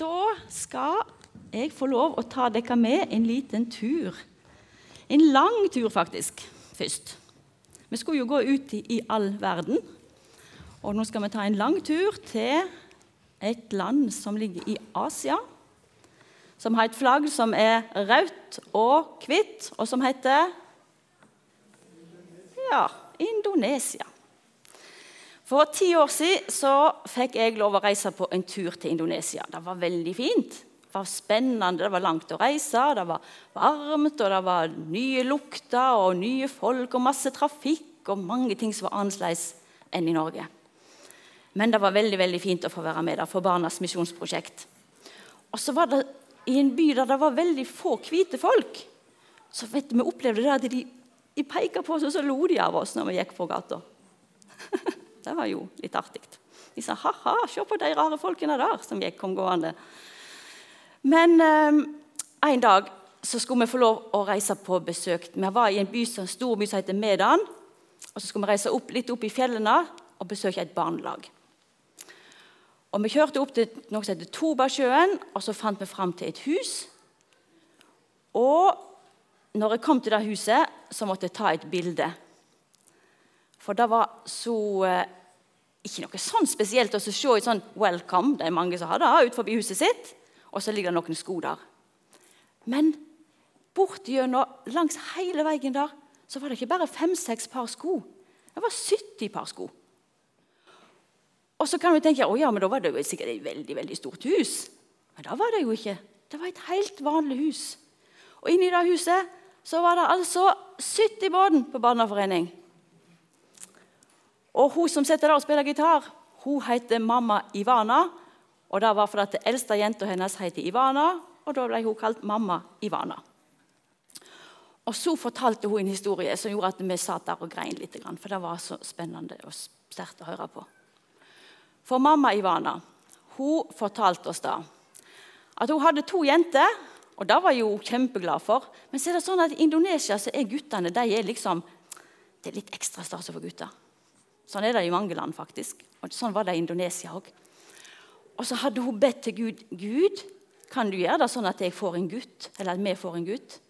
Da skal jeg få lov å ta dere med en liten tur. En lang tur, faktisk, først. Vi skulle jo gå ut i, all verden. Og nå skal vi ta en lang tur til et land som ligger i Asia. Som har et flagg som er rødt og hvitt, og som heter Ja, Indonesia. For ti år siden så fikk jeg lov å reise på en tur til Indonesia. Det var veldig fint. Det var spennende, det var langt å reise, det var varmt, og det var nye lukter og nye folk og masse trafikk og mange ting som var annerledes enn i Norge. Men det var veldig veldig fint å få være med der for Barnas misjonsprosjekt. Og så var det i en by der det var veldig få hvite folk. Så vet vi opplevde det at de, de pekte på oss, og så lo de av oss når vi gikk på gata. Det var jo litt artig. De sa ha-ha, se på de rare folkene der som gikk kom gående. Men eh, en dag så skulle vi få lov å reise på besøk. Vi var i en by, en stor by som heter Medan. Og så skulle vi reise opp, litt opp i fjellene og besøke et barnelag. Og Vi kjørte opp til noe som heter Tobasjøen, og så fant vi fram til et hus. Og når jeg kom til det huset, så måtte jeg ta et bilde. For det var så eh, Ikke noe sånn spesielt å se et sånn 'welcome'. Det er mange som har det ut forbi huset sitt. Og så ligger det noen sko der. Men bortigjennom, langs hele veien der, så var det ikke bare fem-seks par sko. Det var 70 par sko. Og så kan vi tenke å ja, men da var det jo sikkert et veldig veldig stort hus. Men da var det jo ikke. Det var et helt vanlig hus. Og inni det huset så var det altså 70 bånd på barneforening. Og hun som sitter der og spiller gitar, hun heter mamma Ivana. Og det var fordi at eldste jenta hennes heter Ivana, og da ble hun kalt mamma Ivana. Og Så fortalte hun en historie som gjorde at vi satt der og grein litt. For det var så spennende og sterkt å høre på. For mamma Ivana hun fortalte oss da at hun hadde to jenter. Og det var hun kjempeglad for. Men så er det sånn at i Indonesia så er guttene de er liksom, det er litt ekstra stas for gutter. Sånn er det i mange land, faktisk. Og Sånn var det i Indonesia òg. Og så hadde hun bedt til Gud Gud, kan du gjøre det sånn at jeg får en gutt, eller at vi får en gutt?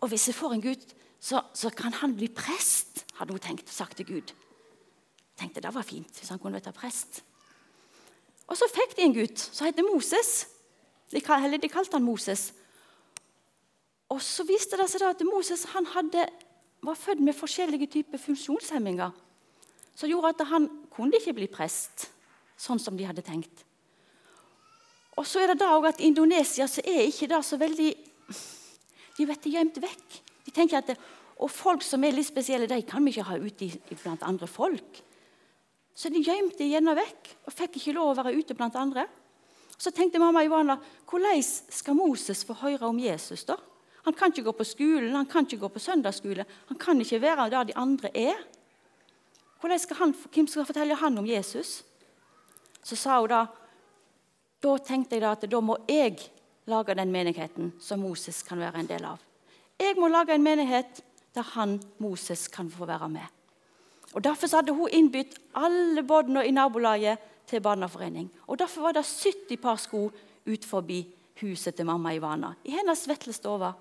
Og hvis jeg får en gutt, så, så kan han bli prest, hadde hun tenkt, sagt til Gud. tenkte Det var fint hvis han kunne bli prest. Og så fikk de en gutt som heter Moses. De, eller de kalte han Moses. Og så viste det seg da at Moses hadde, var født med forskjellige typer funksjonshemminger som gjorde at han kunne ikke bli prest, sånn som de hadde tenkt. Og så er det da også at Indonesia så er ikke det så veldig De vet det gjemt vekk. De tenker at det, Og folk som er litt spesielle, de kan vi ikke ha ute blant andre folk. Så de gjemte gjerne vekk og fikk ikke lov å være ute blant andre. Så tenkte mamma Ivana hvordan skal Moses få høre om Jesus? da? Han kan ikke gå på skolen, han kan ikke gå på søndagsskole. Han kan ikke være der de andre er. Skal han, hvem skal fortelle han om Jesus? Så sa hun da Da tenkte jeg da at da må jeg lage den menigheten som Moses kan være en del av. Jeg må lage en menighet der han, Moses, kan få være med. Og Derfor hadde hun innbydd alle båtene i nabolaget til barneforening. Og Derfor var det 70 par sko ut forbi huset til mamma Ivana, i hennes vesle stove.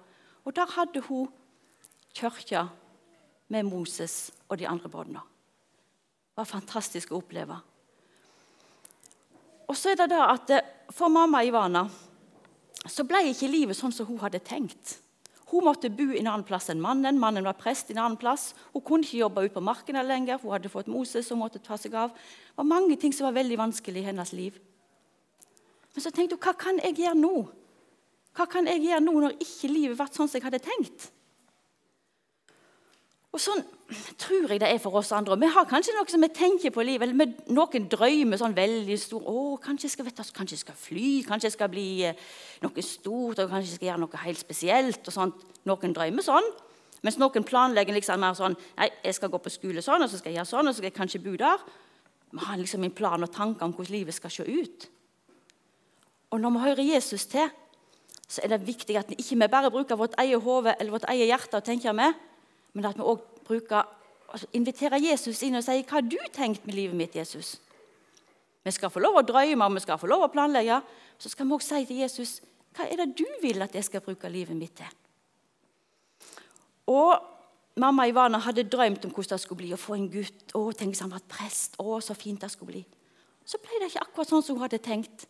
Og der hadde hun kirka med Moses og de andre båtene var fantastisk å oppleve. Og så er det da at eh, For mamma Ivana så ble ikke livet sånn som hun hadde tenkt. Hun måtte bo en annen plass enn mannen. Mannen var prest i en annen plass. Hun kunne ikke jobbe ute på markene lenger. Hun hadde fått Moses hun måtte ta seg av. Det var mange ting som var veldig vanskelig i hennes liv. Men så tenkte hun hva kan jeg gjøre nå? Hva kan jeg gjøre nå når ikke livet ble sånn som jeg hadde tenkt? Og Sånn tror jeg det er for oss andre. Vi har kanskje noe som vi tenker på i livet, eller noen drømmer sånn veldig stor. Å, kanskje jeg skal, du, kanskje jeg skal fly, kanskje jeg skal bli eh, noe stort, og kanskje jeg skal gjøre noe helt spesielt. og sånt. Noen drømmer sånn. Mens noen planlegger liksom mer sånn Nei, jeg skal gå på skole sånn, og så skal jeg gjøre sånn, og så skal jeg kanskje bo der. Vi har liksom en plan og tanker om hvordan livet skal se ut. Og når vi hører Jesus til, så er det viktig at vi ikke bare bruker vårt eget hode eller vårt eget hjerte og tenker med, men at vi òg altså inviterer Jesus inn og sier 'Hva har du tenkt med livet mitt, Jesus?' Vi skal få lov å drømme og vi skal få lov å planlegge. Så skal vi også si til Jesus hva er det du vil at jeg skal bruke livet mitt til. Og Mamma Ivana hadde drømt om hvordan det skulle bli å få en gutt. Å, tenk hvis han var prest. Å, så fint det skulle bli. Så ble det ikke akkurat sånn som hun hadde tenkt.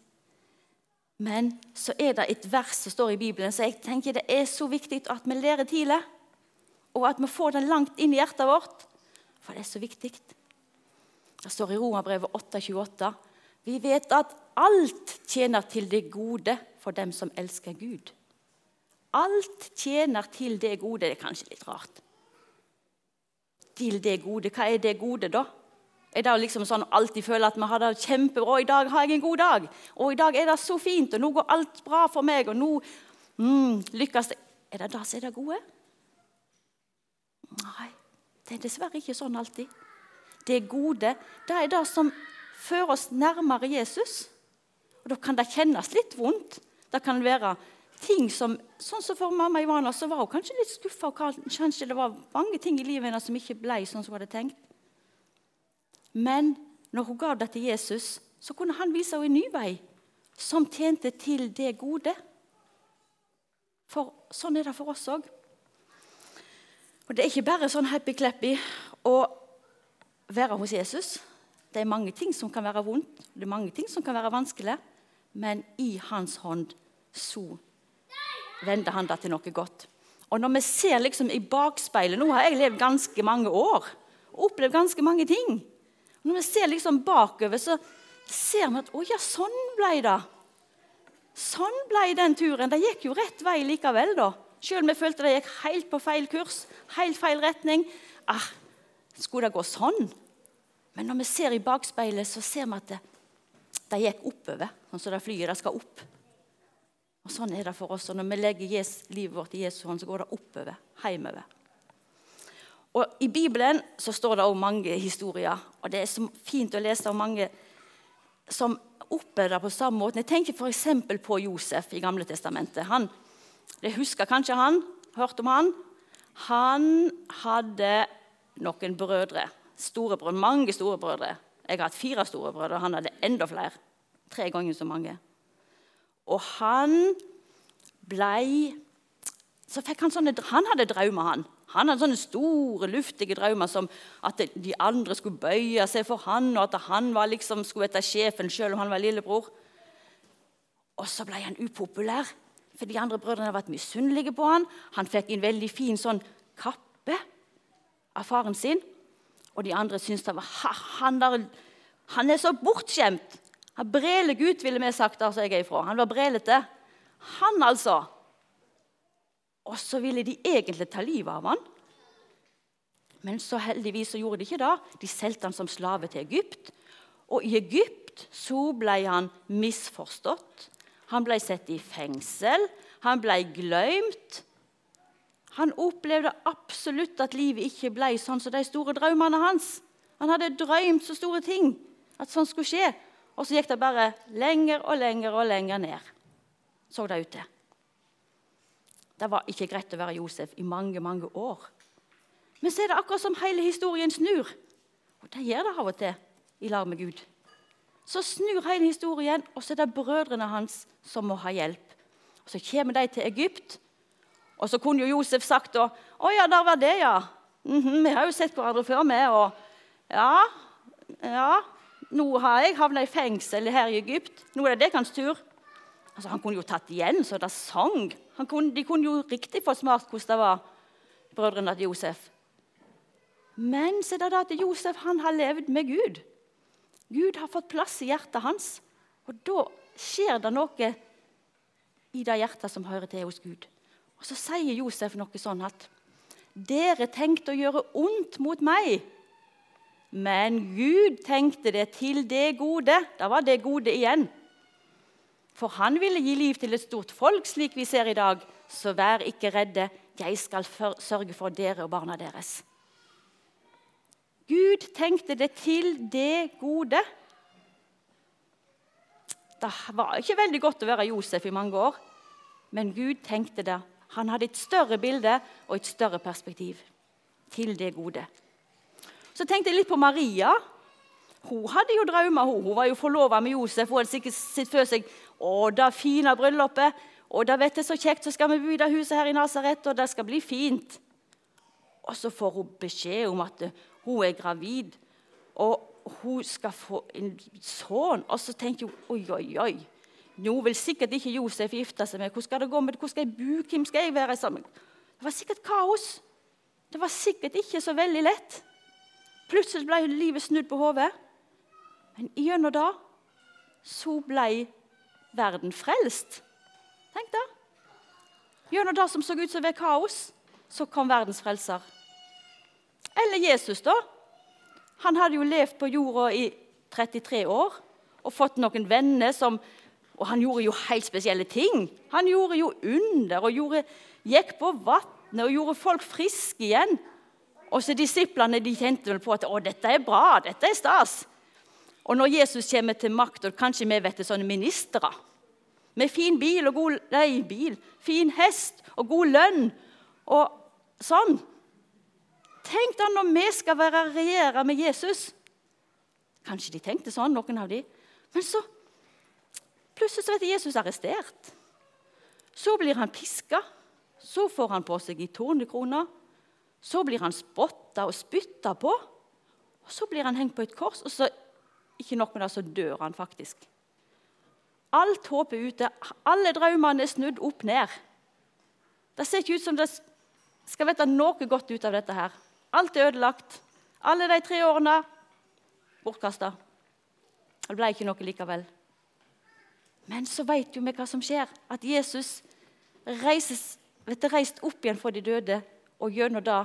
Men så er det et vers som står i Bibelen, så jeg tenker det er så viktig at vi lærer tidlig. Og at vi får den langt inn i hjertet vårt. For det er så viktig. Det står i Romerbrevet 8,28. Vi vet at alt tjener til det gode for dem som elsker Gud. Alt tjener til det gode. Det er kanskje litt rart. Til det gode. Hva er det gode, da? Er det liksom sånn alltid føler at vi har det kjempebra? I dag har jeg en god dag. Og i dag er det så fint, og nå går alt bra for meg, og nå mm, lykkes det. Er det det som er det gode? Nei, det er dessverre ikke sånn alltid. Det gode det er det som fører oss nærmere Jesus. Og Da kan det kjennes litt vondt. Det kan være ting som Sånn som for mamma Ivana, så var hun kanskje litt skuffa. Kanskje det var mange ting i livet hennes som ikke ble sånn som hun hadde tenkt. Men når hun ga det til Jesus, så kunne han vise henne en ny vei som tjente til det gode. For sånn er det for oss òg. Og Det er ikke bare sånn happy-clappy å være hos Jesus. Det er mange ting som kan være vondt, det er mange ting som kan være vanskelig. Men i hans hånd så vender han det til noe godt. Og når vi ser liksom i bakspeilet Nå har jeg levd ganske mange år og opplevd ganske mange ting. Når vi ser liksom bakover, så ser vi at å ja, sånn ble det. Sånn ble den turen. Det gikk jo rett vei likevel, da. Selv om jeg følte det gikk helt på feil kurs, helt feil retning. Ah, skulle det gå sånn? Men når vi ser i bakspeilet, så ser vi at det, det gikk oppover. Sånn som det flyet det skal opp. Og Sånn er det for oss. Og når vi legger livet vårt i Jesu hånd, så går det oppover. Hjemover. Og I Bibelen så står det også mange historier, og det er så fint å lese om mange som opplever det på samme måte. Jeg tenker f.eks. på Josef i Gamle testamentet. Han, det husker kanskje han. Hørt om han? Han hadde noen brødre. Storebrødre, mange storebrødre. Jeg har hatt fire storebrødre, han hadde enda flere. Tre ganger så mange. Og han blei så fikk Han sånne, han hadde drømmer, han. Han hadde sånne store, luftige drømmer som at de andre skulle bøye seg for han, og at han liksom, skulle være sjefen selv om han var lillebror. Og så ble han upopulær, for de andre brødrene hadde vært misunnelige på han. Han fikk en veldig fin sånn kappe av faren sin, og de andre syntes det var han, der, han er så bortskjemt. Han breler Gud, ville vi sagt der som jeg er ifra. Han var brelete. Han, altså. Og så ville de egentlig ta livet av han. Men så heldigvis så gjorde de ikke det. De solgte han som slave til Egypt. Og i Egypt så ble han misforstått. Han ble satt i fengsel. Han ble glemt. Han opplevde absolutt at livet ikke ble sånn som de store drømmene hans. Han hadde drømt så store ting at sånn skulle skje. Og så gikk det bare lenger og lenger og lenger ned. Så det ut til. Det var ikke greit å være Josef i mange mange år. Men så er det akkurat som hele historien snur. Og det gjør det av og til i lag med Gud. Så snur hele historien, og så er det brødrene hans som må ha hjelp. Og Så kommer de til Egypt, og så kunne jo Josef sagt da, 'Å ja, der var det, ja. Mm -hmm, vi har jo sett hverandre før, vi.' Og ja, ja, nå har jeg havna i fengsel her i Egypt. Nå er det deres tur. Altså, han kunne jo tatt igjen så det sang. Kunne, de kunne jo riktig fått smakt hvordan det var, brødrene til Josef. Men så er det da at Josef han har levd med Gud. Gud har fått plass i hjertet hans. Og da skjer det noe i det hjertet som hører til hos Gud. Og Så sier Josef noe sånn at dere tenkte å gjøre ondt mot meg. Men Gud tenkte det til det gode. Da var det gode igjen. For han ville gi liv til et stort folk, slik vi ser i dag. Så vær ikke redde, jeg skal sørge for dere og barna deres. Gud tenkte det til det gode. Det var ikke veldig godt å være Josef i mange år, men Gud tenkte det. Han hadde et større bilde og et større perspektiv til det gode. Så tenkte jeg litt på Maria. Hun hadde jo drømmer. Hun, hun var jo forlova med Josef. Hun hadde sikkert sett for seg å, det fine bryllupet. Og da vet jeg så kjekt, så skal vi bo i det huset her i Nasaret, og det skal bli fint. Og så får hun beskjed om at hun er gravid, og hun skal få en sønn. Og så tenker hun oi, oi, oi. Nå vil sikkert ikke Josef gifte seg med. Hvor skal det gå med Hvor skal jeg bo? Hvem skal jeg være sammen Det var sikkert kaos. Det var sikkert ikke så veldig lett. Plutselig ble livet snudd på hodet. Men gjennom det så ble verden frelst. Tenk det. Gjennom det som så ut som det var kaos, så kom verdens frelser. Eller Jesus, da. Han hadde jo levd på jorda i 33 år og fått noen venner som Og han gjorde jo helt spesielle ting. Han gjorde jo under og gjorde, gikk på vannet og gjorde folk friske igjen. Og så Disiplene de kjente vel på at å, dette er bra, dette er stas. Og når Jesus kommer til makt, og kanskje vi vet det, sånne ministre med fin bil og god nei, bil, fin hest og god lønn og sånn Tenk da når vi skal være regjere med Jesus. Kanskje de tenkte sånn, noen av de. Men så plutselig så blir Jesus arrestert. Så blir han piska. Så får han på seg i tornekrone. Så blir han spotta og spytta på. Og Så blir han hengt på et kors, og så ikke nok med det, så dør han faktisk. Alt håp er ute. Alle drømmene er snudd opp ned. Det ser ikke ut som det skal vite noe godt ut av dette her. Alt er ødelagt. Alle de tre årene bortkasta. Det ble ikke noe likevel. Men så vet jo vi hva som skjer. At Jesus reises, vet reist opp igjen for de døde, og gjennom det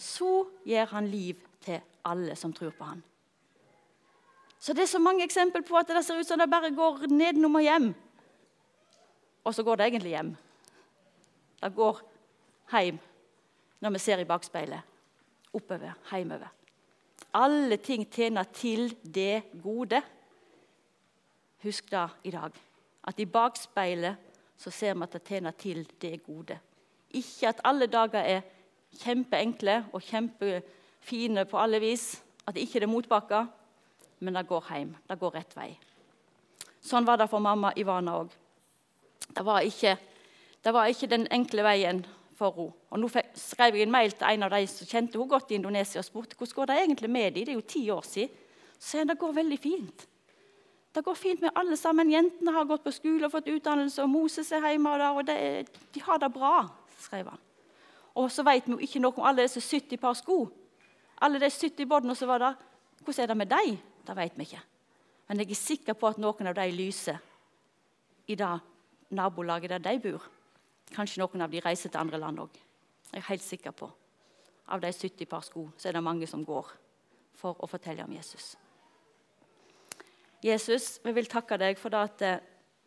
så gir han liv til alle som tror på han. Så Det er så mange eksempler på at det ser ut som det bare går nedenom og hjem. Og så går det egentlig hjem. Det går hjem når vi ser i bakspeilet oppover, hjemover. Alle ting tjener til det gode. Husk det i dag. At i bakspeilet så ser vi at det tjener til det gode. Ikke at alle dager er kjempeenkle og kjempefine på alle vis. At det ikke er motbakker, men det går hjem. Det går rett vei. Sånn var det for mamma Ivana òg. Det, det var ikke den enkle veien for henne. Og Nå skrev jeg en mail til en av de som kjente henne godt i Indonesia og spurte hvordan går det egentlig med dem. Det er jo ti år siden. Så sier han det går veldig fint. Det går fint med alle sammen. Jentene har gått på skole og fått utdannelse, og Moses er hjemme, og, og det, de har det bra, skrev han. Og så vet vi jo ikke noe om alle disse 70 par sko. Alle de 70 båtene som var der. Hvordan er det med dem? Det vet vi ikke. Men jeg er sikker på at noen av dem lyser i det nabolaget der de bor. Kanskje noen av de reiser til andre land òg. Jeg er helt sikker på. Av de 70 par sko så er det mange som går for å fortelle om Jesus. Jesus, vi vil takke deg for at eh,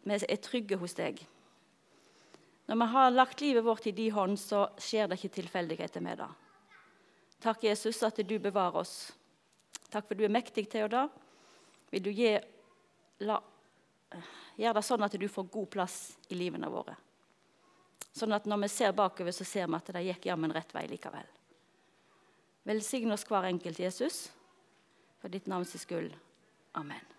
vi er trygge hos deg. Når vi har lagt livet vårt i din hånd, så skjer det ikke tilfeldigheter med det. Takk, Jesus, at du bevarer oss. Takk for du er mektig til det. Vil du la, gjøre det sånn at du får god plass i livene våre. Sånn at når vi ser bakover, så ser vi at det gikk jammen rett vei likevel. Velsign oss hver enkelt, Jesus, for ditt navns skyld. Amen.